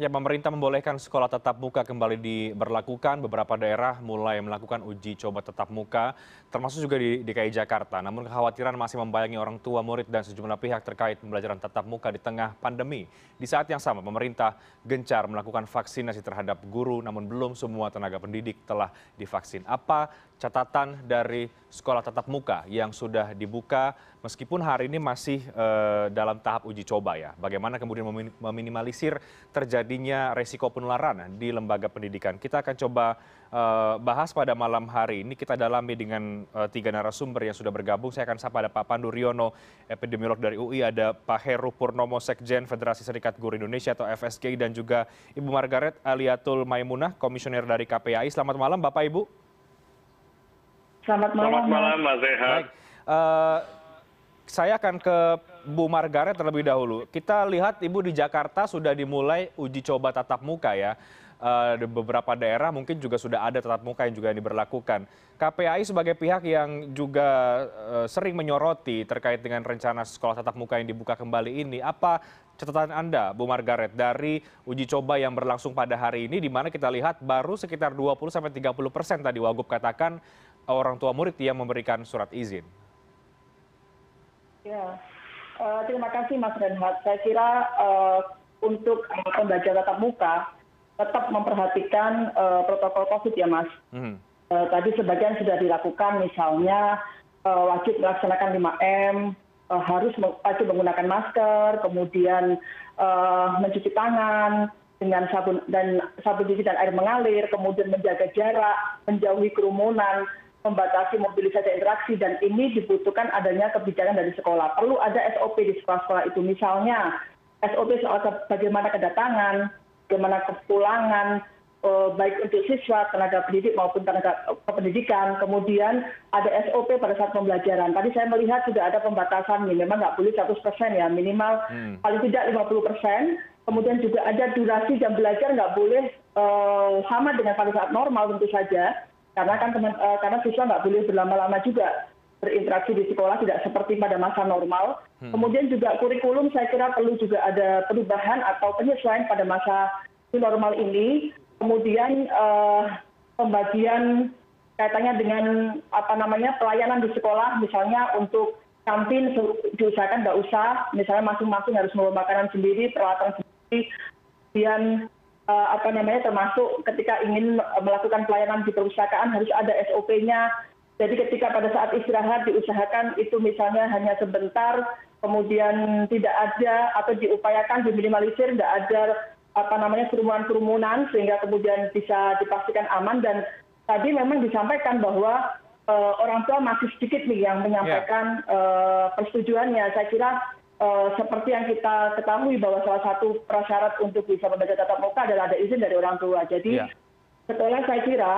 Ya, pemerintah membolehkan sekolah tatap muka kembali diberlakukan. Beberapa daerah mulai melakukan uji coba tatap muka, termasuk juga di DKI Jakarta. Namun kekhawatiran masih membayangi orang tua, murid, dan sejumlah pihak terkait pembelajaran tatap muka di tengah pandemi. Di saat yang sama, pemerintah gencar melakukan vaksinasi terhadap guru, namun belum semua tenaga pendidik telah divaksin. Apa catatan dari sekolah tatap muka yang sudah dibuka, meskipun hari ini masih eh, dalam tahap uji coba ya? Bagaimana kemudian meminimalisir terjadi terjadinya resiko penularan di lembaga pendidikan. Kita akan coba uh, bahas pada malam hari ini. Kita dalami dengan uh, tiga narasumber yang sudah bergabung. Saya akan sapa ada Pak Pandu Riono, epidemiolog dari UI, ada Pak Heru Purnomo, Sekjen Federasi Serikat Guru Indonesia atau FSGI, dan juga Ibu Margaret Aliatul Maimunah, Komisioner dari KPAI. Selamat malam Bapak Ibu. Selamat malam. Selamat malam Mas Rehat. Uh, saya akan ke Bu Margaret terlebih dahulu. Kita lihat Ibu di Jakarta sudah dimulai uji coba tatap muka ya. Uh, di beberapa daerah mungkin juga sudah ada tatap muka yang juga diberlakukan. KPAI sebagai pihak yang juga uh, sering menyoroti terkait dengan rencana sekolah tatap muka yang dibuka kembali ini, apa catatan Anda, Bu Margaret, dari uji coba yang berlangsung pada hari ini, di mana kita lihat baru sekitar 20-30 persen tadi Wagub katakan orang tua murid yang memberikan surat izin. Ya, uh, terima kasih Mas Renhat. Saya kira uh, untuk uh, pembelajaran tatap muka tetap memperhatikan uh, protokol COVID ya Mas. Hmm. Uh, tadi sebagian sudah dilakukan, misalnya uh, wajib melaksanakan 5M, uh, harus wajib menggunakan masker, kemudian uh, mencuci tangan dengan sabun dan sabun cuci dan air mengalir, kemudian menjaga jarak, menjauhi kerumunan membatasi mobilisasi interaksi dan ini dibutuhkan adanya kebijakan dari sekolah. Perlu ada SOP di sekolah-sekolah itu. Misalnya SOP soal bagaimana kedatangan, bagaimana kepulangan, eh, baik untuk siswa, tenaga pendidik maupun tenaga pendidikan. Kemudian ada SOP pada saat pembelajaran. Tadi saya melihat sudah ada pembatasan nih, memang nggak boleh 100% ya, minimal hmm. paling tidak 50%. Kemudian juga ada durasi jam belajar nggak boleh uh, sama dengan pada saat normal tentu saja karena kan teman uh, karena siswa nggak boleh berlama-lama juga berinteraksi di sekolah tidak seperti pada masa normal. Hmm. Kemudian juga kurikulum saya kira perlu juga ada perubahan atau penyesuaian pada masa normal ini. Kemudian uh, pembagian kaitannya dengan apa namanya pelayanan di sekolah, misalnya untuk kantin diusahakan nggak usah, misalnya masing-masing harus membawa makanan sendiri, peralatan sendiri, kemudian Eh, apa namanya termasuk ketika ingin melakukan pelayanan di perusahaan harus ada SOP-nya. Jadi ketika pada saat istirahat diusahakan itu misalnya hanya sebentar, kemudian tidak ada atau diupayakan diminimalisir, tidak ada apa namanya kerumunan-kerumunan sehingga kemudian bisa dipastikan aman dan tadi memang disampaikan bahwa uh, orang tua masih sedikit nih yang menyampaikan yeah. uh, persetujuannya. Saya kira Eh, seperti yang kita ketahui bahwa salah satu prasyarat untuk bisa belajar tatap muka adalah ada izin dari orang tua. Jadi ya. sekolah saya kira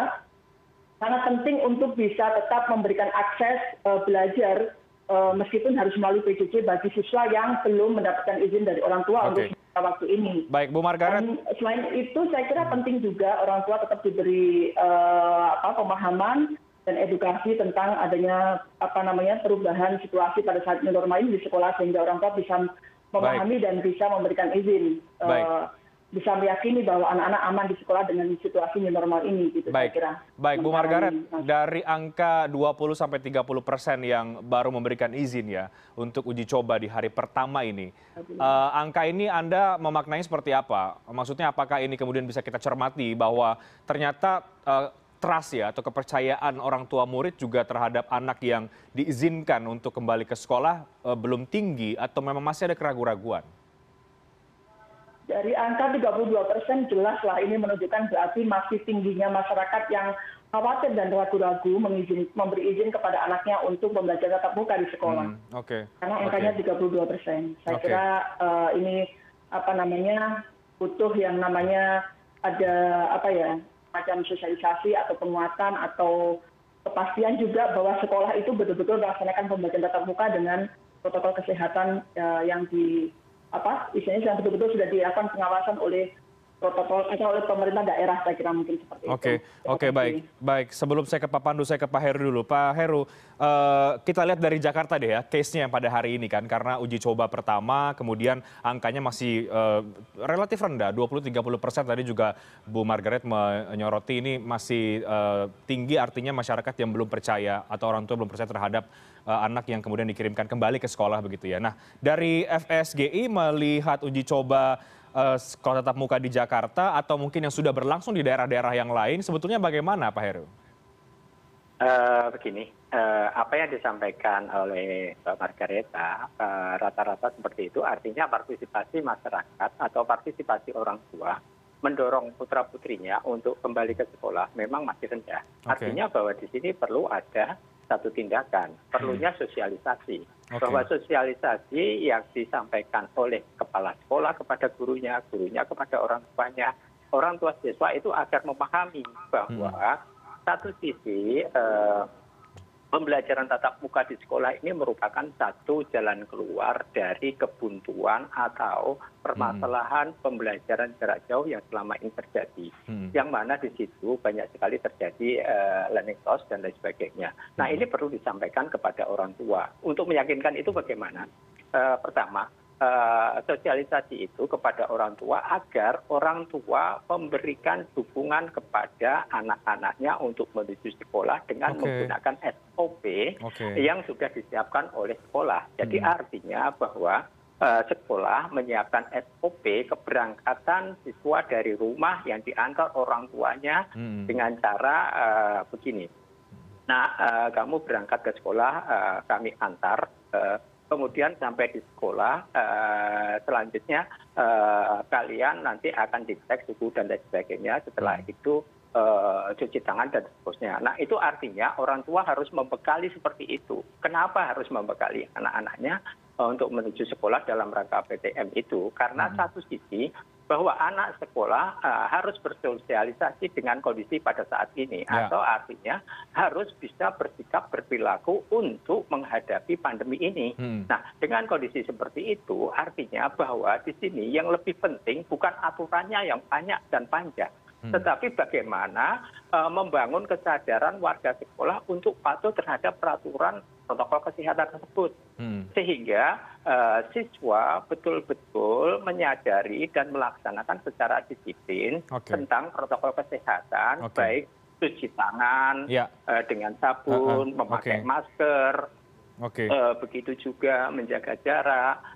sangat penting untuk bisa tetap memberikan akses uh, belajar uh, meskipun harus melalui PJJ bagi siswa yang belum mendapatkan izin dari orang tua okay. untuk waktu ini. Baik, Bu Margaret. Dan selain itu saya kira penting juga orang tua tetap diberi uh, apa pemahaman dan edukasi tentang adanya apa namanya perubahan situasi pada saat new normal ini di sekolah sehingga orang tua bisa memahami dan bisa memberikan izin uh, bisa meyakini bahwa anak-anak aman di sekolah dengan situasi new normal ini gitu Baik. saya kira. Baik, Bu Margaret, dari angka 20 sampai 30 persen yang baru memberikan izin ya untuk uji coba di hari pertama ini, uh, angka ini Anda memaknai seperti apa? Maksudnya apakah ini kemudian bisa kita cermati bahwa ternyata uh, trust ya atau kepercayaan orang tua murid juga terhadap anak yang diizinkan untuk kembali ke sekolah eh, belum tinggi atau memang masih ada keraguan-raguan? Dari angka 32 persen jelas lah ini menunjukkan berarti masih tingginya masyarakat yang khawatir dan ragu-ragu memberi izin kepada anaknya untuk pembelajaran tatap muka di sekolah. Hmm, okay. Karena angkanya okay. 32 persen. Saya okay. kira uh, ini apa namanya butuh yang namanya ada apa ya macam sosialisasi atau penguatan atau kepastian juga bahwa sekolah itu betul betul melaksanakan pembelajaran tatap muka dengan protokol kesehatan ya, yang di apa istilahnya yang betul betul sudah dilakukan pengawasan oleh protokol atau oleh pemerintah daerah saya kira mungkin seperti oke, itu. Oke, oke baik. Baik, sebelum saya ke Pak Pandu, saya ke Pak Heru dulu. Pak Heru, uh, kita lihat dari Jakarta deh ya, case-nya yang pada hari ini kan karena uji coba pertama kemudian angkanya masih uh, relatif rendah, 20-30 persen tadi juga Bu Margaret menyoroti ini masih uh, tinggi artinya masyarakat yang belum percaya atau orang tua belum percaya terhadap anak yang kemudian dikirimkan kembali ke sekolah begitu ya. Nah, dari FSGI melihat uji coba sekolah tatap muka di Jakarta atau mungkin yang sudah berlangsung di daerah-daerah yang lain sebetulnya bagaimana Pak Heru? Uh, begini, uh, apa yang disampaikan oleh Mbak Margareta rata-rata uh, seperti itu artinya partisipasi masyarakat atau partisipasi orang tua mendorong putra putrinya untuk kembali ke sekolah memang masih rendah. Okay. Artinya bahwa di sini perlu ada satu tindakan, perlunya hmm. sosialisasi. Bahwa sosialisasi yang disampaikan oleh kepala sekolah kepada gurunya, gurunya kepada orang tuanya, orang tua siswa itu agar memahami bahwa hmm. satu sisi eh, pembelajaran tatap muka di sekolah ini merupakan satu jalan keluar dari kebuntuan atau permasalahan pembelajaran jarak jauh yang selama ini terjadi. Hmm. Yang mana di situ banyak sekali terjadi uh, learning loss dan lain sebagainya. Nah hmm. ini perlu disampaikan kepada orang tua. Untuk meyakinkan itu bagaimana? Uh, pertama, Eh, sosialisasi itu kepada orang tua agar orang tua memberikan dukungan kepada anak anaknya untuk menuju sekolah dengan menggunakan sop yang sudah disiapkan oleh sekolah jadi hmm. artinya bahwa eh, sekolah menyiapkan sop keberangkatan siswa dari rumah yang diantar orang tuanya hmm. dengan cara uh, begini nah uh, kamu berangkat ke sekolah uh, kami antar uh, kemudian sampai di sekolah eh, selanjutnya eh, kalian nanti akan dicek suhu dan lain sebagainya setelah hmm. itu eh, cuci tangan dan seterusnya. Nah itu artinya orang tua harus membekali seperti itu. Kenapa harus membekali anak-anaknya untuk menuju sekolah dalam rangka PTM itu? Karena hmm. satu sisi bahwa anak sekolah uh, harus bersosialisasi dengan kondisi pada saat ini ya. atau artinya harus bisa bersikap berperilaku untuk menghadapi pandemi ini. Hmm. Nah, dengan kondisi seperti itu artinya bahwa di sini yang lebih penting bukan aturannya yang banyak dan panjang. Tetapi bagaimana uh, membangun kesadaran warga sekolah untuk patuh terhadap peraturan protokol kesehatan tersebut. Hmm. sehingga uh, siswa betul-betul menyadari dan melaksanakan secara disiplin tentang protokol kesehatan baik cuci tangan ya. uh, dengan sabun, memakai masker, begitu juga menjaga jarak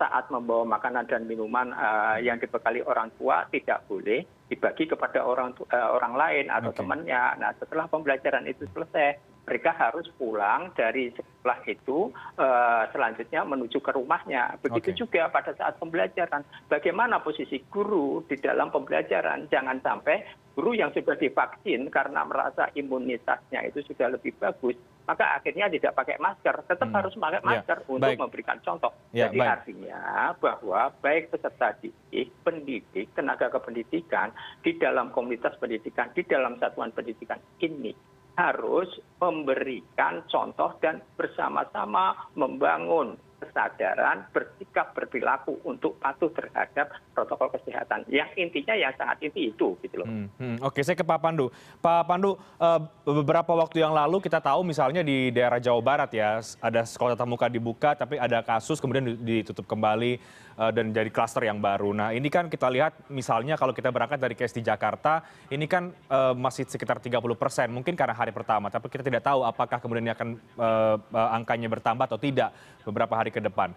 saat membawa makanan dan minuman uh, yang dibekali orang tua tidak boleh dibagi kepada orang eh, orang lain atau temannya. Nah setelah pembelajaran itu selesai mereka harus pulang dari sekolah itu uh, selanjutnya menuju ke rumahnya. Begitu okay. juga pada saat pembelajaran. Bagaimana posisi guru di dalam pembelajaran? Jangan sampai guru yang sudah divaksin karena merasa imunitasnya itu sudah lebih bagus, maka akhirnya tidak pakai masker. Tetap hmm. harus pakai ya, masker untuk baik. memberikan contoh. Ya, Jadi baik. artinya bahwa baik peserta didik, pendidik, tenaga kependidikan di dalam komunitas pendidikan, di dalam satuan pendidikan ini harus memberikan contoh dan bersama sama membangun kesadaran bersikap berperilaku untuk patuh terhadap protokol kesehatan yang intinya yang sangat inti itu gitu loh. Hmm, hmm. Oke, saya ke Pak Pandu. Pak Pandu, uh, beberapa waktu yang lalu kita tahu misalnya di daerah Jawa Barat ya ada sekolah tatap muka dibuka tapi ada kasus kemudian ditutup kembali dan jadi klaster yang baru. Nah, ini kan kita lihat misalnya kalau kita berangkat dari case di Jakarta, ini kan uh, masih sekitar 30 persen, mungkin karena hari pertama, tapi kita tidak tahu apakah kemudian ini akan uh, angkanya bertambah atau tidak beberapa hari ke depan.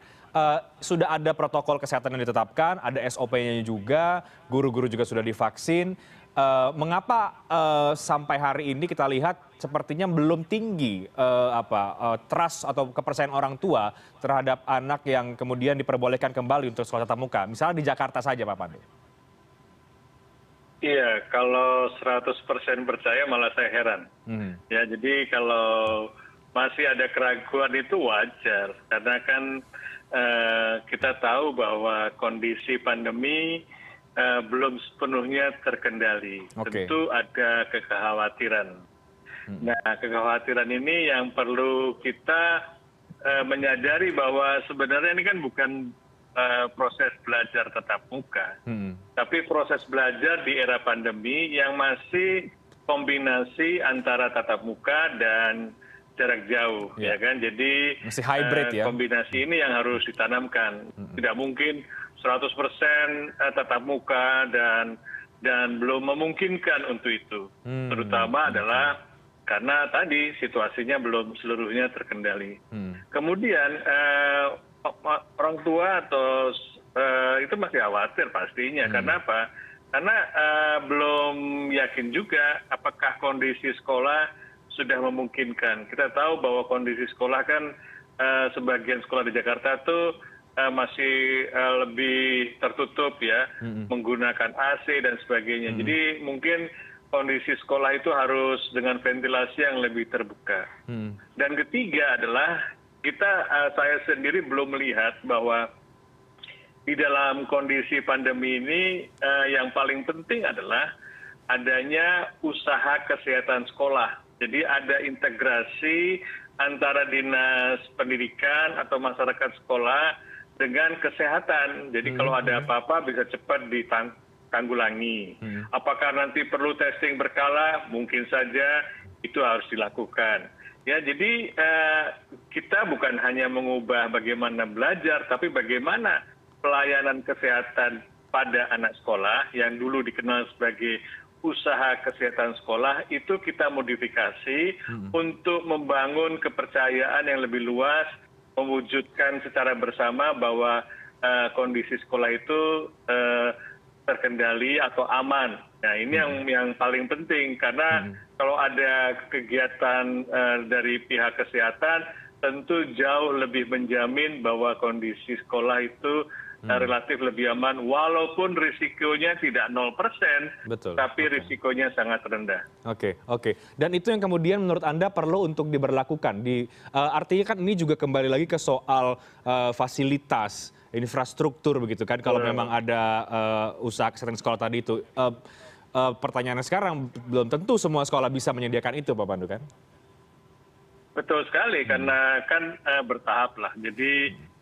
Sudah ada protokol kesehatan yang ditetapkan, ada SOP-nya juga, guru-guru juga sudah divaksin. Uh, mengapa uh, sampai hari ini kita lihat sepertinya belum tinggi uh, apa uh, trust atau kepercayaan orang tua terhadap anak yang kemudian diperbolehkan kembali untuk sekolah tatap muka, misalnya di Jakarta saja, Pak Pandu? Iya, kalau 100% percaya malah saya heran. Hmm. Ya, jadi kalau masih ada keraguan itu wajar karena kan uh, kita tahu bahwa kondisi pandemi belum sepenuhnya terkendali. Okay. Tentu ada kekhawatiran. Hmm. Nah, kekhawatiran ini yang perlu kita uh, menyadari bahwa sebenarnya ini kan bukan uh, proses belajar tatap muka, hmm. tapi proses belajar di era pandemi yang masih kombinasi antara tatap muka dan jarak jauh, ya, ya kan? Jadi masih hybrid uh, ya. Kombinasi ini yang harus ditanamkan. Hmm. Tidak mungkin 100% tatap muka dan dan belum memungkinkan untuk itu. Hmm. Terutama adalah karena tadi situasinya belum seluruhnya terkendali. Hmm. Kemudian eh, orang tua atau eh, itu masih khawatir pastinya. Hmm. Karena apa? Karena eh, belum yakin juga apakah kondisi sekolah sudah memungkinkan. Kita tahu bahwa kondisi sekolah kan eh, sebagian sekolah di Jakarta tuh eh, masih eh, lebih tertutup ya, menggunakan AC dan sebagainya. Jadi mungkin kondisi sekolah itu harus dengan ventilasi yang lebih terbuka. Hmm. Dan ketiga adalah kita uh, saya sendiri belum melihat bahwa di dalam kondisi pandemi ini yang paling penting adalah adanya usaha kesehatan sekolah. Jadi ada integrasi antara dinas pendidikan atau masyarakat sekolah dengan kesehatan. Jadi hmm. kalau ada hmm. apa-apa bisa cepat ditangkap tanggulangi. Hmm. Apakah nanti perlu testing berkala? Mungkin saja itu harus dilakukan. Ya, jadi eh, kita bukan hanya mengubah bagaimana belajar, tapi bagaimana pelayanan kesehatan pada anak sekolah yang dulu dikenal sebagai usaha kesehatan sekolah itu kita modifikasi hmm. untuk membangun kepercayaan yang lebih luas, mewujudkan secara bersama bahwa uh, kondisi sekolah itu uh, terkendali atau aman. Nah ini yang hmm. yang paling penting karena hmm. kalau ada kegiatan uh, dari pihak kesehatan tentu jauh lebih menjamin bahwa kondisi sekolah itu. Relatif lebih aman walaupun risikonya tidak 0%, Betul. tapi okay. risikonya sangat rendah. Oke, okay, oke. Okay. Dan itu yang kemudian menurut Anda perlu untuk diberlakukan. Di uh, artinya kan ini juga kembali lagi ke soal uh, fasilitas infrastruktur begitu kan kalau memang ada uh, usaha kesehatan sekolah tadi itu uh, uh, pertanyaannya sekarang belum tentu semua sekolah bisa menyediakan itu Pak Pandu kan? Betul sekali hmm. karena kan bertahap lah jadi uh,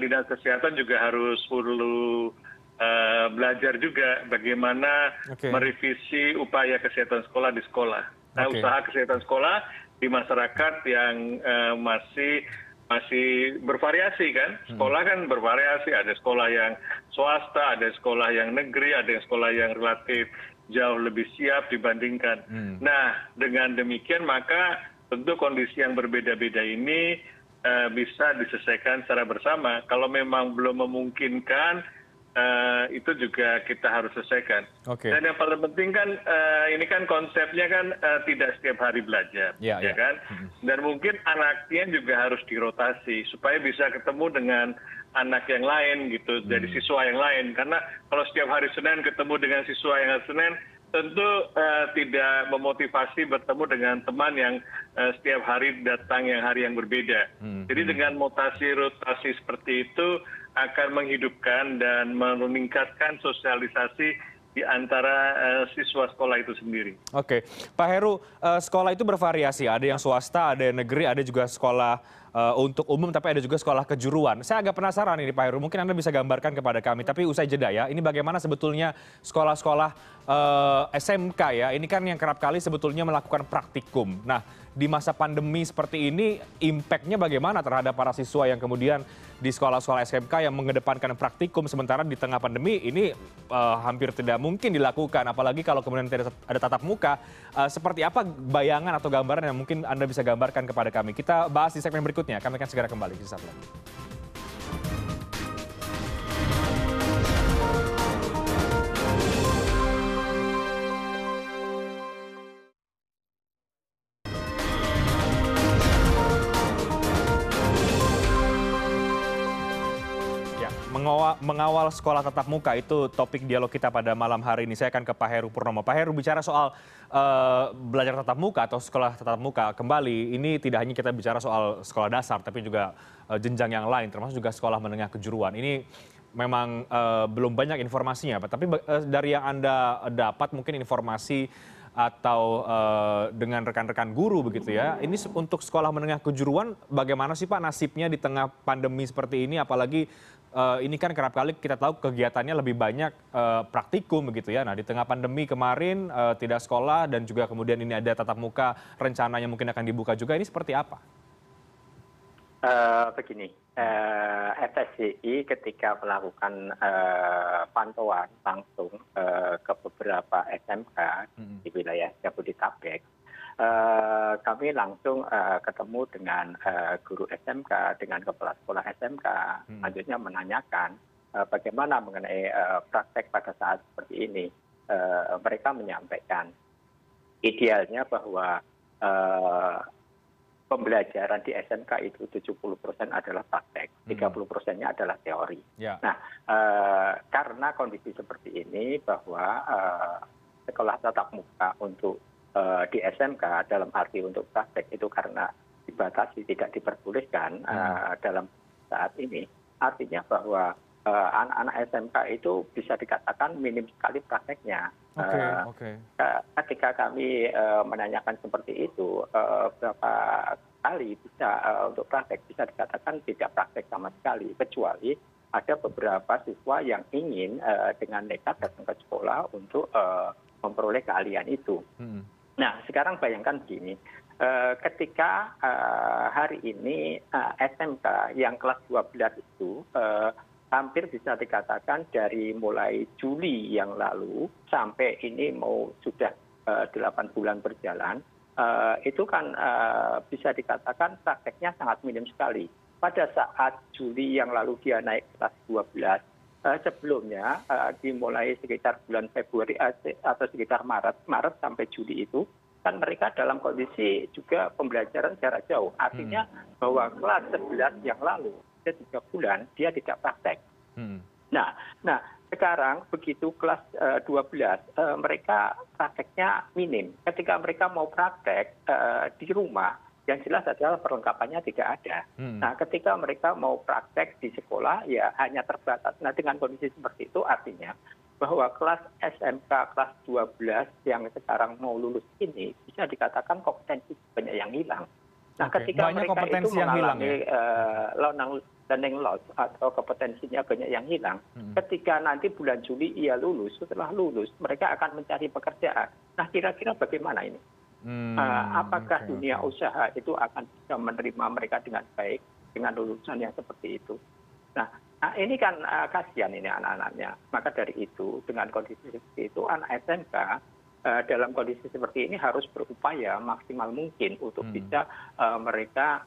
dinas kesehatan juga harus perlu uh, belajar juga bagaimana okay. merevisi upaya kesehatan sekolah di sekolah. Nah, okay. usaha kesehatan sekolah di masyarakat yang uh, masih masih bervariasi kan hmm. sekolah kan bervariasi ada sekolah yang swasta ada sekolah yang negeri ada yang sekolah yang relatif jauh lebih siap dibandingkan hmm. nah dengan demikian maka tentu kondisi yang berbeda-beda ini bisa diselesaikan secara bersama kalau memang belum memungkinkan uh, itu juga kita harus selesaikan. Okay. Dan yang paling penting kan uh, ini kan konsepnya kan uh, tidak setiap hari belajar, yeah, ya yeah. kan? Hmm. Dan mungkin anaknya juga harus dirotasi supaya bisa ketemu dengan anak yang lain gitu, hmm. dari siswa yang lain. Karena kalau setiap hari Senin ketemu dengan siswa yang Senin, tentu uh, tidak memotivasi bertemu dengan teman yang uh, setiap hari datang yang hari yang berbeda. Hmm. Jadi hmm. dengan mutasi rotasi seperti itu akan menghidupkan dan meningkatkan sosialisasi di antara uh, siswa sekolah itu sendiri. Oke, Pak Heru, uh, sekolah itu bervariasi. Ada yang swasta, ada yang negeri, ada juga sekolah uh, untuk umum, tapi ada juga sekolah kejuruan. Saya agak penasaran ini Pak Heru, mungkin Anda bisa gambarkan kepada kami. Tapi usai jeda ya, ini bagaimana sebetulnya sekolah-sekolah SMK ya? Ini kan yang kerap kali sebetulnya melakukan praktikum. Nah, di masa pandemi seperti ini impactnya bagaimana terhadap para siswa yang kemudian di sekolah-sekolah SMK yang mengedepankan praktikum sementara di tengah pandemi? Ini uh, hampir tidak mungkin dilakukan apalagi kalau kemudian tidak ada tatap muka. Uh, seperti apa bayangan atau gambaran yang mungkin Anda bisa gambarkan kepada kami? Kita bahas di segmen berikutnya. Kami akan segera kembali di saat lagi. Mengawal sekolah tatap muka itu topik dialog kita pada malam hari ini. Saya akan ke Pak Heru Purnomo. Pak Heru bicara soal uh, belajar tatap muka atau sekolah tatap muka kembali. Ini tidak hanya kita bicara soal sekolah dasar, tapi juga uh, jenjang yang lain, termasuk juga sekolah menengah kejuruan. Ini memang uh, belum banyak informasinya, Pak. Tapi uh, dari yang anda dapat mungkin informasi atau uh, dengan rekan-rekan guru begitu ya. Ini untuk sekolah menengah kejuruan bagaimana sih Pak nasibnya di tengah pandemi seperti ini apalagi ini kan kerap kali kita tahu kegiatannya lebih banyak praktikum begitu ya. Nah di tengah pandemi kemarin tidak sekolah dan juga kemudian ini ada tatap muka rencananya mungkin akan dibuka juga. Ini seperti apa? Uh, begini, uh, FSCI ketika melakukan uh, pantauan langsung uh, ke beberapa SMK hmm. di wilayah Jabodetabek, kami langsung uh, ketemu dengan uh, guru SMK, dengan kepala sekolah SMK, hmm. lanjutnya menanyakan uh, bagaimana mengenai uh, praktek pada saat seperti ini. Uh, mereka menyampaikan idealnya bahwa uh, pembelajaran di smk itu tujuh puluh persen adalah praktek hmm. tiga puluh persennya adalah teori ya. nah eh, karena kondisi seperti ini bahwa eh, sekolah tatap muka untuk eh, di smk dalam arti untuk praktek itu karena dibatasi tidak diperbolehkan hmm. dalam saat ini. Artinya bahwa anak anak smk itu bisa dikatakan minim sekali prakteknya. Ketika kami menanyakan seperti itu berapa kali bisa untuk praktek? Bisa dikatakan tidak praktek sama sekali kecuali ada beberapa siswa yang ingin dengan nekat datang ke sekolah untuk memperoleh keahlian itu. Nah sekarang bayangkan begini, ketika hari ini SMK yang kelas 12 itu hampir bisa dikatakan dari mulai Juli yang lalu sampai ini mau sudah delapan bulan berjalan, itu kan bisa dikatakan prakteknya sangat minim sekali. Pada saat Juli yang lalu dia naik kelas 12, sebelumnya dimulai sekitar bulan Februari atau sekitar Maret, Maret sampai Juli itu, kan mereka dalam kondisi juga pembelajaran jarak jauh. Artinya bahwa kelas 11 yang lalu tiga bulan dia tidak praktek. Hmm. Nah, nah sekarang begitu kelas uh, 12 uh, mereka prakteknya minim. Ketika mereka mau praktek uh, di rumah, yang jelas adalah perlengkapannya tidak ada. Hmm. Nah, ketika mereka mau praktek di sekolah ya hanya terbatas. Nah, dengan kondisi seperti itu artinya bahwa kelas SMK kelas 12 yang sekarang mau lulus ini bisa dikatakan kompetensi banyak yang hilang. Nah, okay. ketika banyak mereka itu mengalami ya? uh, learning loss atau kompetensinya banyak yang hilang. Hmm. Ketika nanti bulan Juli ia lulus, setelah lulus mereka akan mencari pekerjaan. Nah kira-kira bagaimana ini? Hmm, uh, apakah dunia usaha itu akan bisa menerima mereka dengan baik dengan lulusan yang seperti itu? Nah, nah ini kan uh, kasihan ini anak-anaknya. Maka dari itu dengan kondisi seperti itu anak SMK uh, dalam kondisi seperti ini harus berupaya maksimal mungkin untuk hmm. bisa mereka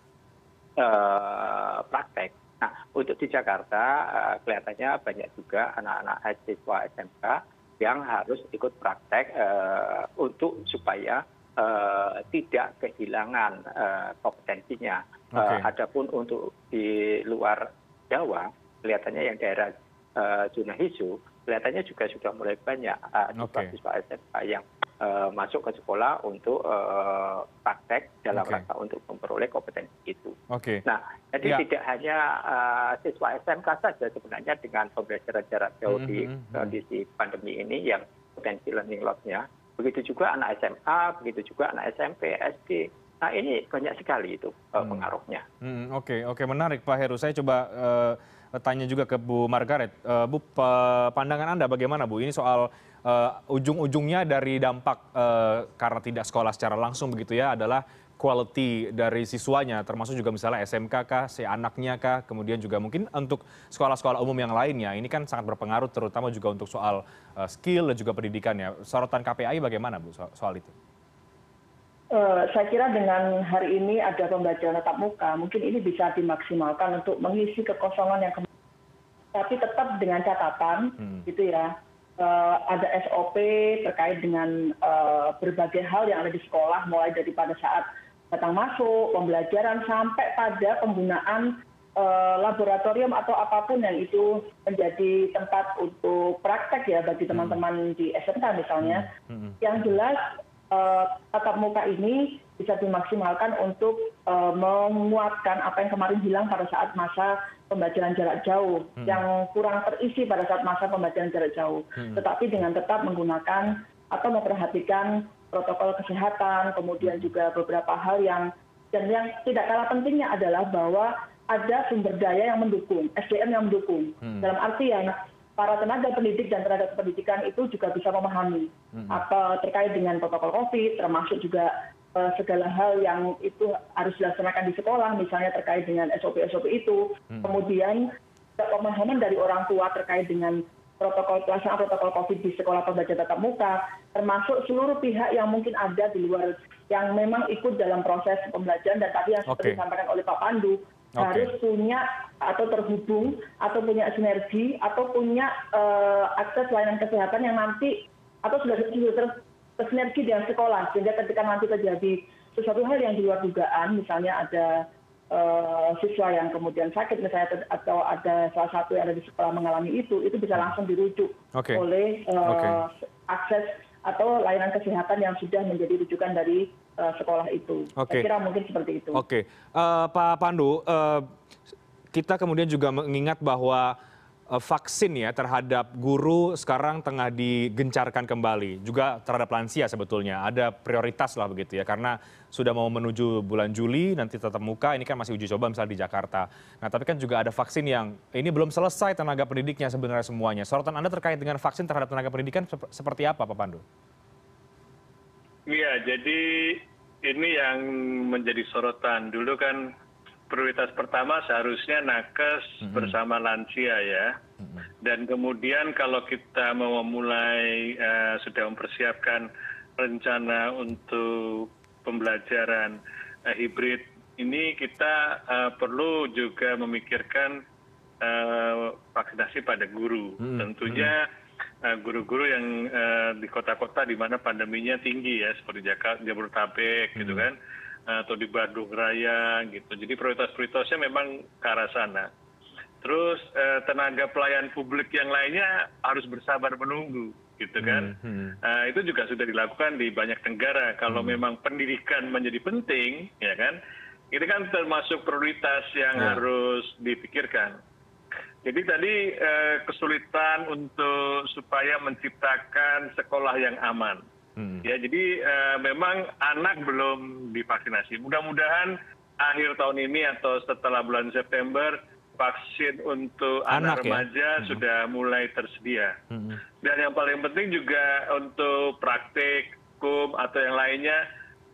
praktek nah untuk di jakarta kelihatannya banyak juga anak anak siswa smk yang harus ikut praktek untuk supaya tidak kehilangan kompetensinya adapun untuk di luar jawa kelihatannya yang daerah zona hijau kelihatannya juga sudah mulai banyak siswa siswa smk yang masuk ke sekolah untuk praktek dalam rangka untuk memperoleh kompetensi itu. Nah, jadi ya. tidak hanya siswa SMK saja sebenarnya dengan pembelajaran jarak jauh di mm-hmm, mm-hmm. kondisi pandemi ini yang potensi learning loss-nya. Begitu juga anak SMA, begitu juga anak SMP, SD. Nah ini banyak sekali itu uh, pengaruhnya. Hmm, oke, oke menarik Pak Heru. Saya coba uh, tanya juga ke Bu Margaret. Uh, Bu, pandangan Anda bagaimana Bu? Ini soal uh, ujung-ujungnya dari dampak uh, karena tidak sekolah secara langsung begitu ya adalah quality dari siswanya termasuk juga misalnya SMK kah, si anaknya kah, kemudian juga mungkin untuk sekolah-sekolah umum yang lainnya ini kan sangat berpengaruh terutama juga untuk soal uh, skill dan juga pendidikannya. Sorotan KPI bagaimana Bu soal, soal itu? Uh, saya kira dengan hari ini ada pembelajaran tatap muka, mungkin ini bisa dimaksimalkan untuk mengisi kekosongan yang kemarin. Tapi tetap dengan catatan, hmm. gitu ya, uh, ada SOP terkait dengan uh, berbagai hal yang ada di sekolah, mulai dari pada saat datang masuk, pembelajaran, sampai pada penggunaan uh, laboratorium atau apa pun yang itu menjadi tempat untuk praktek ya bagi hmm. teman-teman di SMK misalnya. Hmm. Hmm. Yang jelas uh, tatap muka ini bisa dimaksimalkan untuk uh, menguatkan apa yang kemarin hilang pada saat masa pembelajaran jarak jauh, hmm. yang kurang terisi pada saat masa pembelajaran jarak jauh. Hmm. Tetapi dengan tetap menggunakan atau memperhatikan protokol kesehatan, kemudian juga beberapa hal yang dan yang tidak kalah pentingnya adalah bahwa ada sumber daya yang mendukung, SDM yang mendukung. Hmm. Dalam artian para tenaga pendidik dan tenaga pendidikan itu juga bisa memahami hmm. apa terkait dengan protokol COVID, termasuk juga uh, segala hal yang itu harus dilaksanakan di sekolah, misalnya terkait dengan SOP-SOP itu. Hmm. Kemudian pemahaman dari orang tua terkait dengan protokol pelaksanaan protokol COVID di sekolah pembelajaran tatap muka, termasuk seluruh pihak yang mungkin ada di luar yang memang ikut dalam proses pembelajaran dan tadi yang seperti disampaikan oleh Pak Pandu harus punya atau terhubung atau punya sinergi atau punya uh, akses layanan kesehatan yang nanti atau sudah sudah tersinergi dengan sekolah sehingga ketika nanti terjadi sesuatu hal yang di luar dugaan misalnya ada siswa yang kemudian sakit misalnya atau ada salah satu yang ada di sekolah mengalami itu itu bisa langsung dirujuk okay. oleh uh, okay. akses atau layanan kesehatan yang sudah menjadi rujukan dari uh, sekolah itu. Okay. Saya kira mungkin seperti itu. Oke, okay. uh, Pak Pandu, uh, kita kemudian juga mengingat bahwa Eh, vaksin ya terhadap guru sekarang tengah digencarkan kembali. Juga terhadap lansia sebetulnya. Ada prioritas lah begitu ya. Karena sudah mau menuju bulan Juli nanti tetap muka. Ini kan masih uji coba misalnya di Jakarta. Nah tapi kan juga ada vaksin yang ini belum selesai tenaga pendidiknya sebenarnya semuanya. Sorotan Anda terkait dengan vaksin terhadap tenaga pendidikan seperti apa Pak Pandu? Iya jadi ini yang menjadi sorotan. Dulu kan prioritas pertama seharusnya nakes bersama lansia ya. Dan kemudian kalau kita mau memulai uh, sudah mempersiapkan rencana untuk pembelajaran uh, hibrid ini kita uh, perlu juga memikirkan uh, vaksinasi pada guru. Hmm. Tentunya guru-guru yang uh, di kota-kota di mana pandeminya tinggi ya seperti Jakarta, Jabodetabek gitu kan atau di Bandung Raya gitu. Jadi prioritas-prioritasnya memang ke arah sana. Terus eh, tenaga pelayan publik yang lainnya harus bersabar menunggu gitu kan. Hmm, hmm. Uh, itu juga sudah dilakukan di banyak negara. Kalau hmm. memang pendidikan menjadi penting, ya kan, ini kan termasuk prioritas yang ya. harus dipikirkan. Jadi tadi eh, kesulitan untuk supaya menciptakan sekolah yang aman. Hmm. Ya, jadi uh, memang anak belum divaksinasi. Mudah-mudahan akhir tahun ini atau setelah bulan September vaksin untuk anak, anak ya? remaja ya? sudah mulai tersedia. Hmm. Dan yang paling penting juga untuk praktik, kum atau yang lainnya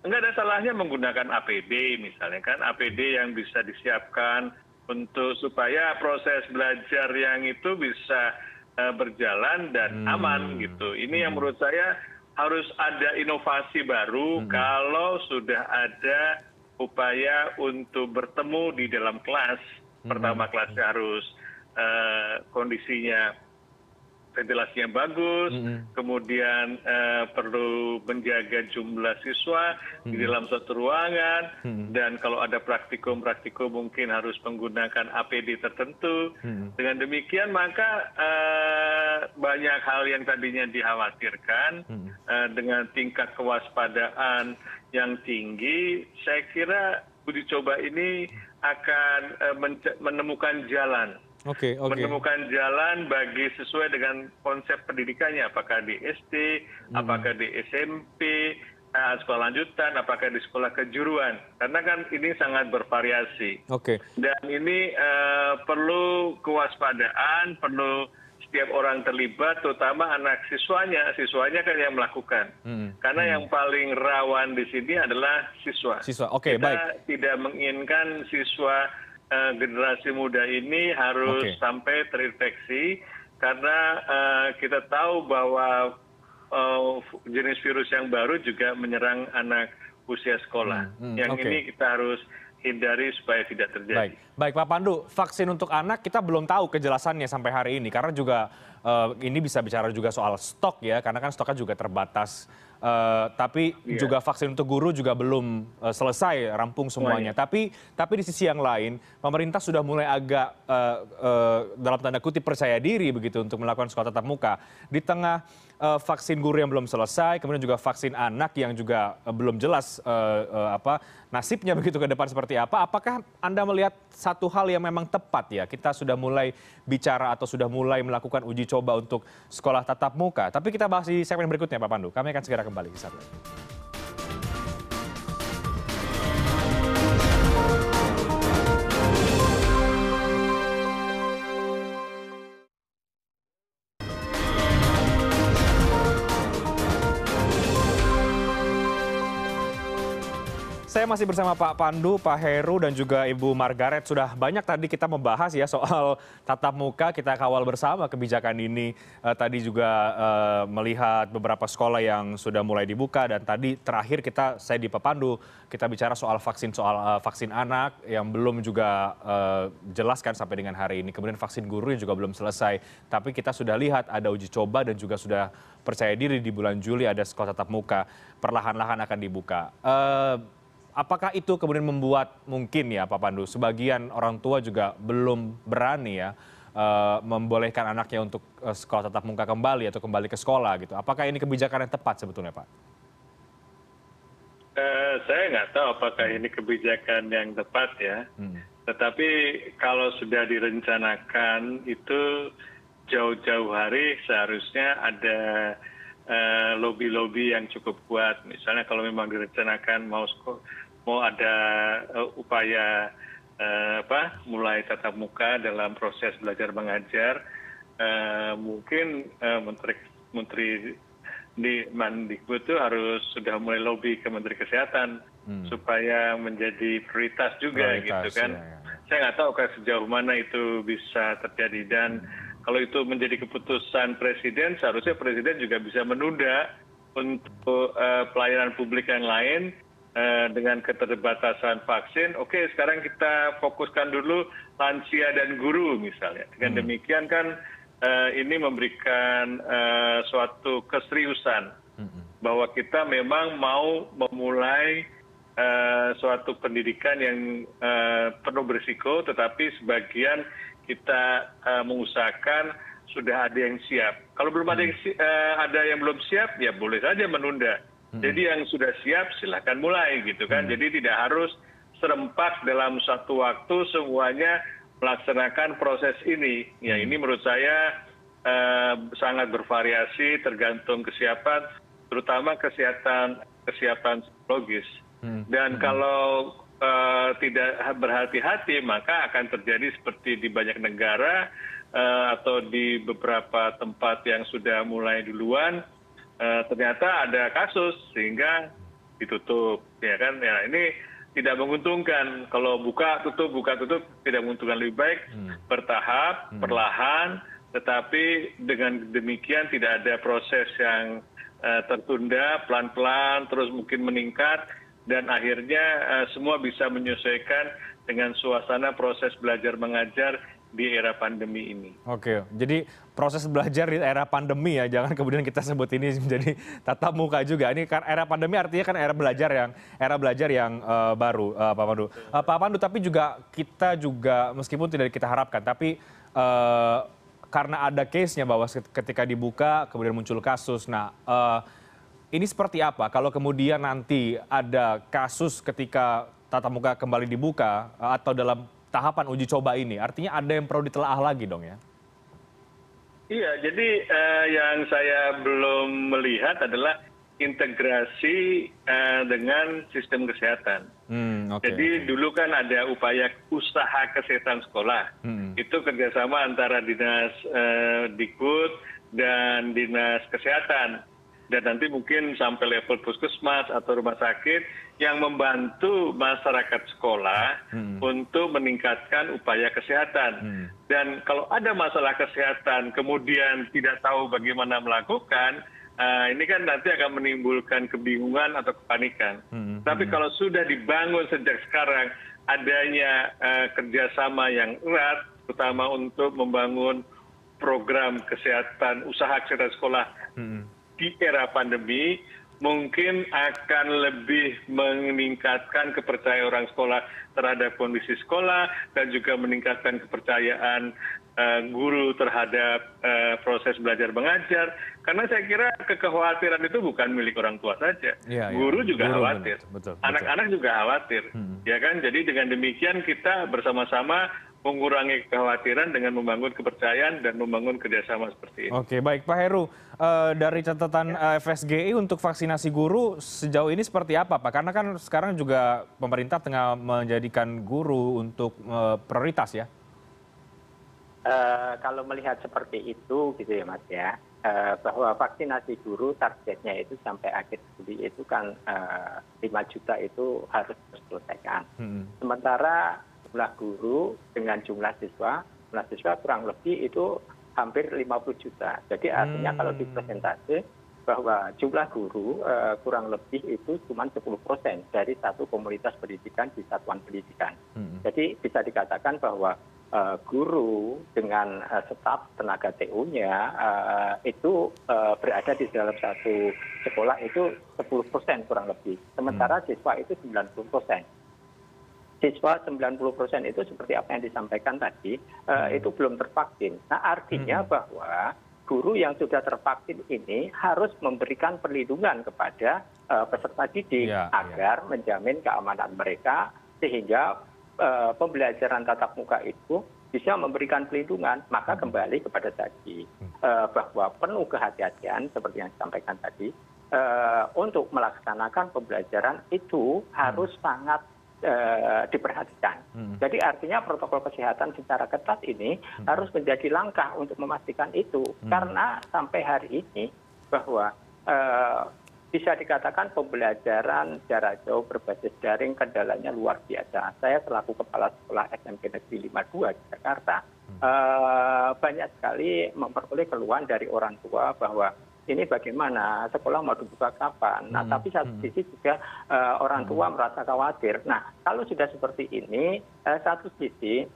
enggak ada salahnya menggunakan APD misalnya kan APD yang bisa disiapkan untuk supaya proses belajar yang itu bisa uh, berjalan dan hmm. aman gitu. Ini hmm. yang menurut saya harus ada inovasi baru kalau sudah ada upaya untuk bertemu di dalam kelas. Pertama kelasnya harus uh, kondisinya ventilasinya bagus, kemudian uh, perlu menjaga jumlah siswa di dalam satu ruangan, dan kalau ada praktikum praktikum mungkin harus menggunakan APD tertentu. Dengan demikian maka uh, banyak hal yang tadinya dikhawatirkan uh, dengan tingkat kewaspadaan yang tinggi, saya kira uji coba ini akan uh, menemukan jalan okay, okay. menemukan jalan bagi sesuai dengan konsep pendidikannya apakah di SD hmm. apakah di SMP uh, sekolah lanjutan apakah di sekolah kejuruan karena kan ini sangat bervariasi okay. dan ini uh, perlu kewaspadaan perlu setiap orang terlibat terutama anak siswanya. Siswanya kan yang melakukan. Hmm. karena hmm. yang paling rawan di sini adalah siswa. Siswa. Oke okay, kita baik. tidak menginginkan siswa Eh, generasi muda ini harus sampai terinfeksi karena eh, kita tahu bahwa eh, jenis virus yang baru juga menyerang anak usia sekolah. Hmm, hmm, yang ini kita harus hindari supaya tidak terjadi. Baik, baik Pak Pandu, vaksin untuk anak kita belum tahu kejelasannya sampai hari ini karena juga uh, ini bisa bicara juga soal stok ya, karena kan stoknya juga terbatas. Uh, tapi yeah. juga vaksin untuk guru juga belum uh, selesai rampung semuanya. Oh, iya. Tapi tapi di sisi yang lain pemerintah sudah mulai agak uh, uh, dalam tanda kutip percaya diri begitu untuk melakukan sekolah tatap muka di tengah uh, vaksin guru yang belum selesai, kemudian juga vaksin anak yang juga uh, belum jelas uh, uh, apa nasibnya begitu ke depan seperti apa. Apakah anda melihat satu hal yang memang tepat ya kita sudah mulai bicara atau sudah mulai melakukan uji coba untuk sekolah tatap muka? Tapi kita bahas di segmen berikutnya Pak Pandu. Kami akan segera kembali saya masih bersama Pak Pandu, Pak Heru, dan juga Ibu Margaret. Sudah banyak tadi kita membahas ya soal tatap muka, kita kawal bersama kebijakan ini. Uh, tadi juga uh, melihat beberapa sekolah yang sudah mulai dibuka, dan tadi terakhir kita, saya di Pak Pandu, kita bicara soal vaksin soal uh, vaksin anak yang belum juga jelaskan sampai dengan hari ini. Kemudian vaksin guru yang juga belum selesai. Tapi kita sudah lihat ada uji coba dan juga sudah percaya diri di bulan Juli ada sekolah tatap muka. Perlahan-lahan akan dibuka. Uh, apakah itu kemudian membuat mungkin ya Pak Pandu, sebagian orang tua juga belum berani ya uh, membolehkan anaknya untuk uh, sekolah tatap muka kembali atau kembali ke sekolah gitu. Apakah ini kebijakan yang tepat sebetulnya Pak? Uh, saya nggak tahu apakah ini kebijakan yang tepat ya. Hmm. Tetapi kalau sudah direncanakan itu jauh-jauh hari seharusnya ada lobby-lobby uh, yang cukup kuat. Misalnya kalau memang direncanakan mau mau ada uh, upaya apa mulai tatap muka dalam proses belajar mengajar uh, mungkin menteri menteri di Mandikbud itu harus sudah mulai lobby ke Menteri Kesehatan hmm. supaya menjadi prioritas juga prioritas, gitu kan. Ya, ya. Saya nggak tahu kan sejauh mana itu bisa terjadi dan hmm. kalau itu menjadi keputusan presiden seharusnya presiden juga bisa menunda untuk uh, pelayanan publik yang lain Eh, dengan keterbatasan vaksin oke sekarang kita fokuskan dulu lansia dan guru misalnya dengan hmm. demikian kan eh, ini memberikan eh, suatu keseriusan hmm. bahwa kita memang mau memulai suatu pendidikan yang penuh berisiko tetapi sebagian kita mengusahakan sudah ada yang siap kalau belum ada yang hmm. ada yang belum siap ya boleh saja menunda. Jadi yang sudah siap silahkan mulai gitu kan. Hmm. jadi tidak harus serempak dalam satu waktu semuanya melaksanakan proses ini. Ya hmm. ini menurut saya eh, sangat bervariasi tergantung kesiapan terutama kesehatan kesiapan psikologis. Dan kalau uh, tidak berhati-hati maka akan terjadi seperti di banyak negara uh, atau di beberapa tempat yang sudah mulai duluan Eh, ternyata ada kasus sehingga ditutup ya kan ya ini tidak menguntungkan kalau buka tutup buka tutup tidak menguntungkan lebih baik hmm. bertahap hmm. perlahan tetapi dengan demikian tidak ada proses yang uh, tertunda pelan-pelan terus mungkin meningkat dan akhirnya uh, semua bisa menyesuaikan dengan suasana proses belajar mengajar di era pandemi ini. Oke, jadi proses belajar di era pandemi ya, jangan kemudian kita sebut ini menjadi tatap muka juga. Ini kan era pandemi artinya kan era belajar yang era belajar yang uh, baru, uh, Pak Pandu. Uh, Pak Pandu, tapi juga kita juga meskipun tidak kita harapkan, tapi uh, karena ada case-nya bahwa ketika dibuka kemudian muncul kasus. Nah, uh, ini seperti apa kalau kemudian nanti ada kasus ketika tatap muka kembali dibuka atau dalam tahapan uji coba ini artinya ada yang perlu ditelaah lagi dong ya iya jadi eh, yang saya belum melihat adalah integrasi uh, dengan sistem kesehatan. Hmm, Jadi dulu kan ada upaya usaha kesehatan sekolah. Hmm. Itu kerjasama antara dinas uh, Dikut dan dinas kesehatan dan nanti mungkin sampai level puskesmas atau rumah sakit yang membantu masyarakat sekolah hmm. untuk meningkatkan upaya kesehatan. Hmm. Dan kalau ada masalah kesehatan kemudian tidak tahu bagaimana melakukan, uh, ini kan nanti akan menimbulkan kebingungan atau kepanikan. Hmm. Tapi hmm. kalau sudah dibangun sejak sekarang adanya uh, kerjasama yang erat, terutama untuk membangun program kesehatan, usaha kesehatan sekolah hmm di era pandemi mungkin akan lebih meningkatkan kepercayaan orang sekolah terhadap kondisi sekolah dan juga meningkatkan kepercayaan uh, guru terhadap uh, proses belajar mengajar. Karena saya kira kekhawatiran itu bukan milik orang tua saja. Ya, guru ya. juga guru, khawatir. anak-anak juga khawatir. Hmm. ya kan? Jadi dengan demikian kita bersama-sama mengurangi kekhawatiran dengan membangun kepercayaan dan membangun kerjasama seperti ini. Oke, baik Pak Heru. Uh, dari catatan uh, eh, FSGI untuk vaksinasi guru sejauh ini seperti apa Pak? Karena kan sekarang juga pemerintah tengah menjadikan guru untuk uh, prioritas ya. Uh, kalau melihat seperti itu gitu ya Mas ya, bahwa vaksinasi guru targetnya itu sampai akhir juli itu kan lima juta itu harus diselesaikan sementara jumlah guru dengan jumlah siswa jumlah siswa kurang lebih itu hampir lima puluh juta. Jadi artinya kalau di presentasi bahwa jumlah guru kurang lebih itu cuma sepuluh persen dari satu komunitas pendidikan di satuan pendidikan. Jadi bisa dikatakan bahwa guru dengan staf tenaga tu nya itu berada di dalam satu sekolah itu sepuluh persen kurang lebih. Sementara siswa itu sembilan puluh persen siswa sembilan puluh persen itu seperti apa yang disampaikan tadi itu belum tervaksin. Nah artinya bahwa guru yang sudah tervaksin ini harus memberikan perlindungan kepada peserta didik agar menjamin keamanan mereka sehingga pembelajaran tatap muka itu bisa memberikan pelindungan maka kembali kepada tadi bahwa penuh kehati-hatian seperti yang disampaikan tadi untuk melaksanakan pembelajaran itu harus sangat diperhatikan. Jadi artinya protokol kesehatan secara ketat ini harus menjadi langkah untuk memastikan itu. Karena sampai hari ini bahwa bisa dikatakan pembelajaran jarak jauh berbasis daring kendalanya luar biasa. Saya selaku kepala sekolah smp negeri lima dua di jakarta banyak sekali memperoleh keluhan dari orang tua bahwa ini bagaimana? Sekolah mau dibuka kapan? Nah tapi satu sisi juga orang tua merasa khawatir. Nah kalau sudah seperti ini satu sisi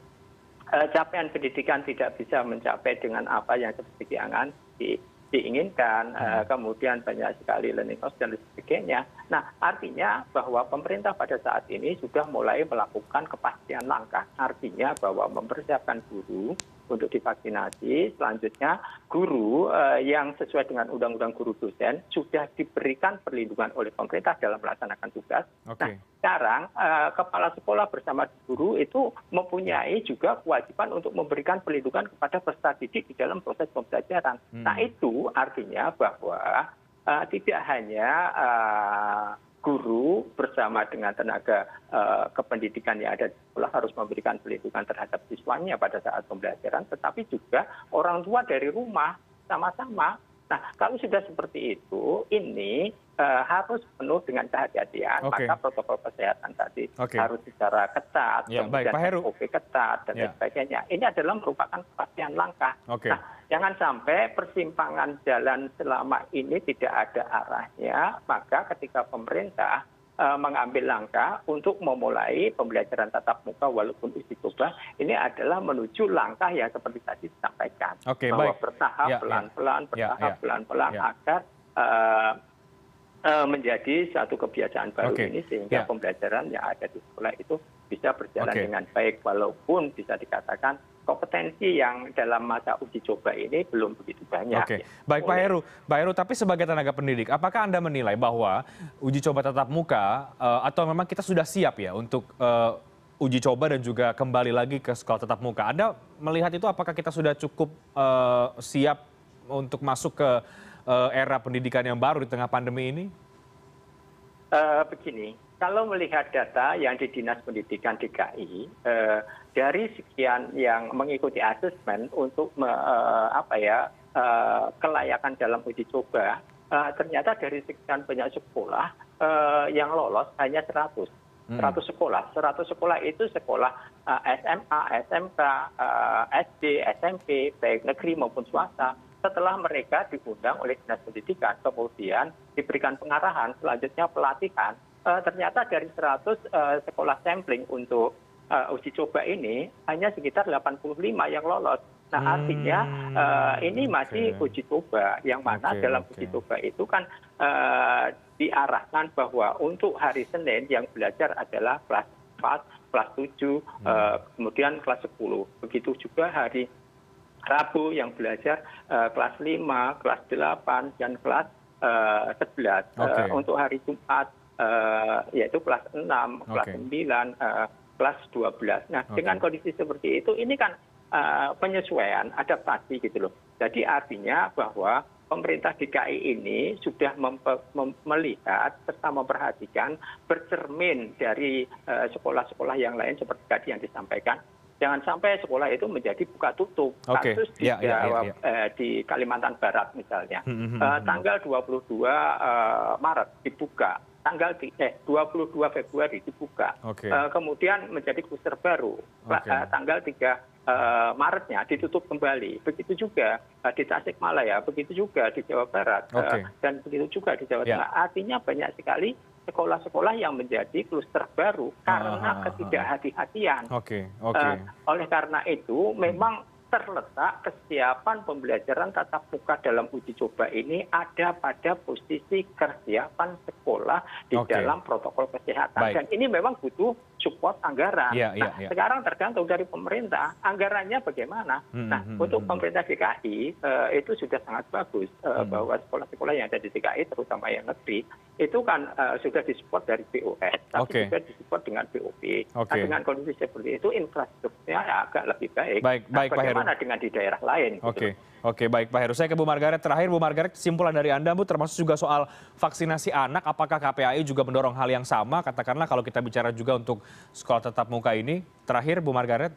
capaian pendidikan tidak bisa mencapai dengan apa yang seperti diangan diinginkan kemudian banyak sekali learning loss dan sebagainya. Nah artinya bahwa pemerintah pada saat ini sudah mulai melakukan kepastian langkah. Artinya bahwa mempersiapkan guru untuk divaksinasi. Selanjutnya guru yang sesuai dengan undang undang guru dosen sudah diberikan perlindungan oleh pemerintah dalam melaksanakan tugas. Nah sekarang kepala sekolah bersama guru itu mempunyai juga kewajiban untuk memberikan perlindungan kepada peserta didik di dalam proses pembelajaran. Nah itu artinya bahwa tidak hanya guru bersama dengan tenaga kependidikan yang ada di sekolah harus memberikan pelindungan terhadap siswanya pada saat pembelajaran tetapi juga orang tua dari rumah sama sama nah kalau sudah seperti itu ini harus penuh dengan kehati-hatian. Maka protokol kesehatan tadi harus secara ketat kemudian sop ketat dan sebagainya. Ini adalah merupakan kepastian langkah. Nah jangan sampai persimpangan jalan selama ini tidak ada arahnya maka ketika pemerintah mengambil langkah untuk memulai pembelajaran tatap muka walaupun uji coba ini adalah menuju langkah yang seperti tadi disampaikan. Bahwa bertahap pelan pelan bertahap pelan pelan agar menjadi satu kebiasaan baru ini sehingga pembelajaran yang ada di sekolah itu bisa berjalan dengan baik walaupun bisa dikatakan kompetensi yang dalam masa uji coba ini belum begitu banyak. Oke, baik Pak Heru, Pak Heru, tapi sebagai tenaga pendidik, apakah anda menilai bahwa uji coba tatap muka atau memang kita sudah siap ya untuk uji coba dan juga kembali lagi ke sekolah tatap muka? Anda melihat itu apakah kita sudah cukup siap untuk masuk ke era pendidikan yang baru di tengah pandemi ini? Begini, kalau melihat data yang di Dinas Pendidikan DKI, dari sekian yang mengikuti asesmen untuk apa ya kelayakan dalam uji coba, ternyata dari sekian banyak sekolah yang lolos hanya 100. 100 sekolah. 100 sekolah itu sekolah SMA, SMK, SD, SMP, baik negeri maupun swasta setelah mereka diundang oleh dinas pendidikan kemudian diberikan pengarahan selanjutnya pelatihan ternyata dari seratus sekolah sampling untuk uji coba ini hanya sekitar delapan puluh lima yang lolos. Nah artinya ini masih uji coba yang mana dalam uji coba itu kan diarahkan bahwa untuk hari senin yang belajar adalah kelas empat kelas tujuh kemudian kelas sepuluh. Begitu juga hari rabu yang belajar kelas lima kelas delapan dan kelas sebelas. Untuk hari jumat yaitu kelas enam kelas sembilan kelas dua belas. Nah dengan kondisi seperti itu ini kan penyesuaian adaptasi gitu loh. Jadi artinya bahwa pemerintah dki ini sudah melihat serta memperhatikan bercermin dari sekolah sekolah yang lain seperti tadi yang disampaikan. Jangan sampai sekolah itu menjadi buka tutup. Okay. Kasus di, ya, ya, ya. Eh, di Kalimantan Barat misalnya, hmm, hmm, uh, tanggal 22 uh, Maret dibuka, tanggal eh 22 Februari dibuka, okay. uh, kemudian menjadi kluster baru, okay. uh, tanggal 3 uh, Maretnya ditutup kembali. Begitu juga uh, di Tasikmalaya, begitu juga di Jawa Barat, okay. uh, dan begitu juga di Jawa ya. Tengah. Artinya banyak sekali sekolah-sekolah yang menjadi kluster baru karena ah, ah, ah, ketidakhati-hatian. Okay, okay. Uh, oleh karena itu, memang terletak kesiapan pembelajaran tatap muka dalam uji coba ini ada pada posisi kesiapan sekolah di dalam protokol kesehatan. Dan ini memang butuh support anggaran. Yeah, yeah, nah, yeah. sekarang tergantung dari pemerintah, anggarannya bagaimana. Hmm, nah, hmm, untuk hmm. pemerintah DKI uh, itu sudah sangat bagus uh, hmm. bahwa sekolah-sekolah yang ada di DKI, terutama yang negeri, itu kan uh, sudah disupport dari BOS, tapi okay. juga disupport dengan BOP. Okay. Nah, dengan kondisi seperti itu infrastrukturnya agak lebih baik. Baik, nah, baik Pak Heru bagaimana dengan di daerah lain. Oke, okay. Oke baik Pak Heru. Saya ke Bu Margaret terakhir. Bu Margaret, kesimpulan dari Anda Bu termasuk juga soal vaksinasi anak. Apakah KPAI juga mendorong hal yang sama? Katakanlah kalau kita bicara juga untuk sekolah tetap muka ini. Terakhir Bu Margaret.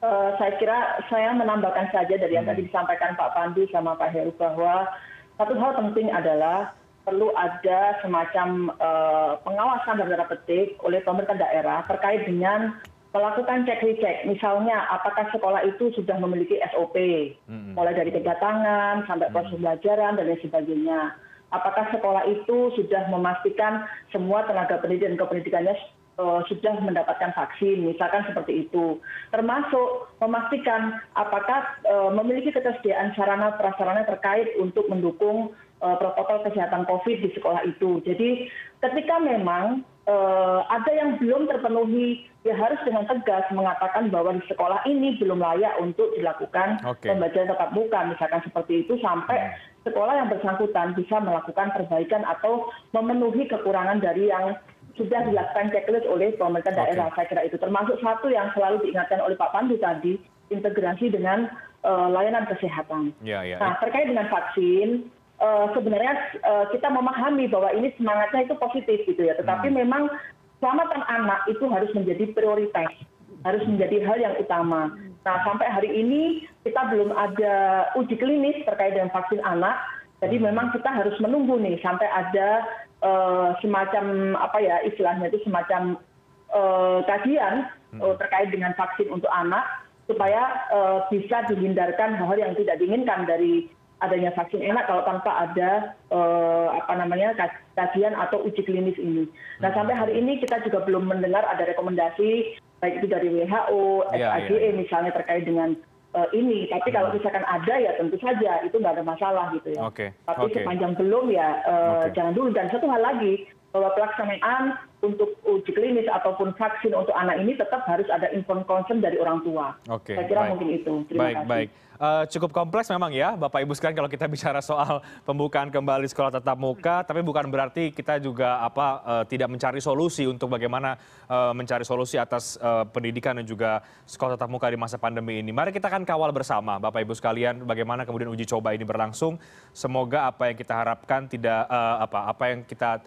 Uh, saya kira saya menambahkan saja dari yang hmm. tadi disampaikan Pak Pandu sama Pak Heru bahwa satu hal penting adalah perlu ada semacam uh, pengawasan dalam petik oleh pemerintah daerah terkait dengan melakukan cek recek misalnya apakah sekolah itu sudah memiliki sop mulai dari kedatangan sampai proses pembelajaran dan lain sebagainya. Apakah sekolah itu sudah memastikan semua tenaga pendidik dan kependidikannya uh, sudah mendapatkan vaksin misalkan seperti itu. Termasuk memastikan apakah uh, memiliki ketersediaan sarana prasarana terkait untuk mendukung uh, protokol kesehatan covid di sekolah itu. Jadi ketika memang ada yang belum terpenuhi ya harus dengan tegas mengatakan bahwa di sekolah ini belum layak untuk dilakukan okay. pembelajaran tatap muka misalkan seperti itu sampai hmm. sekolah yang bersangkutan bisa melakukan perbaikan atau memenuhi kekurangan dari yang sudah dilakukan checklist oleh pemerintah daerah saya kira itu termasuk satu yang selalu diingatkan oleh Pak Pandu tadi integrasi dengan uh, layanan kesehatan. Ya, ya, nah terkait dengan vaksin sebenarnya uh, kita memahami bahwa ini semangatnya itu positif gitu ya tetapi hmm. memang keselamatan anak itu harus menjadi prioritas harus menjadi hal yang utama nah sampai hari ini kita belum ada uji klinis terkait dengan vaksin anak jadi hmm. memang kita harus menunggu nih sampai ada uh, semacam apa ya istilahnya itu semacam uh, kajian uh, terkait dengan vaksin untuk anak supaya uh, bisa dihindarkan hal-hal yang tidak diinginkan dari adanya vaksin enak kalau tanpa ada eh, apa namanya kajian atau uji klinis ini. Nah sampai hari ini kita juga belum mendengar ada rekomendasi baik itu dari WHO, SAGE ya. misalnya terkait dengan uh, ini. Tapi kalau hmm. misalkan ada ya tentu saja itu nggak ada masalah gitu ya. Okay. Tapi okay. sepanjang belum ya uh, okay. jangan dulu. Dan satu hal lagi bahwa pelaksanaan untuk uji klinis ataupun vaksin untuk anak ini tetap harus ada inform concern dari orang tua. Oke. Saya kira baik. mungkin itu. Terima baik, kasih. Baik, uh, cukup kompleks memang ya, Bapak Ibu sekalian kalau kita bicara soal pembukaan kembali sekolah tatap muka, tapi bukan berarti kita juga apa uh, tidak mencari solusi untuk bagaimana uh, mencari solusi atas uh, pendidikan dan juga sekolah tatap muka di masa pandemi ini. Mari kita akan kawal bersama, Bapak Ibu sekalian, bagaimana kemudian uji coba ini berlangsung. Semoga apa yang kita harapkan tidak uh, apa apa yang kita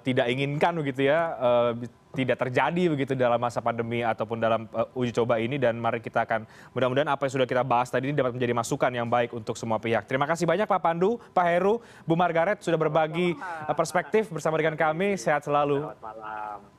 tidak inginkan begitu ya uh, tidak terjadi begitu dalam masa pandemi ataupun dalam uh, uji coba ini dan mari kita akan mudah-mudahan apa yang sudah kita bahas tadi ini dapat menjadi masukan yang baik untuk semua pihak. Terima kasih banyak Pak Pandu, Pak Heru, Bu Margaret sudah berbagi perspektif bersama dengan kami. Sehat selalu. Selamat malam.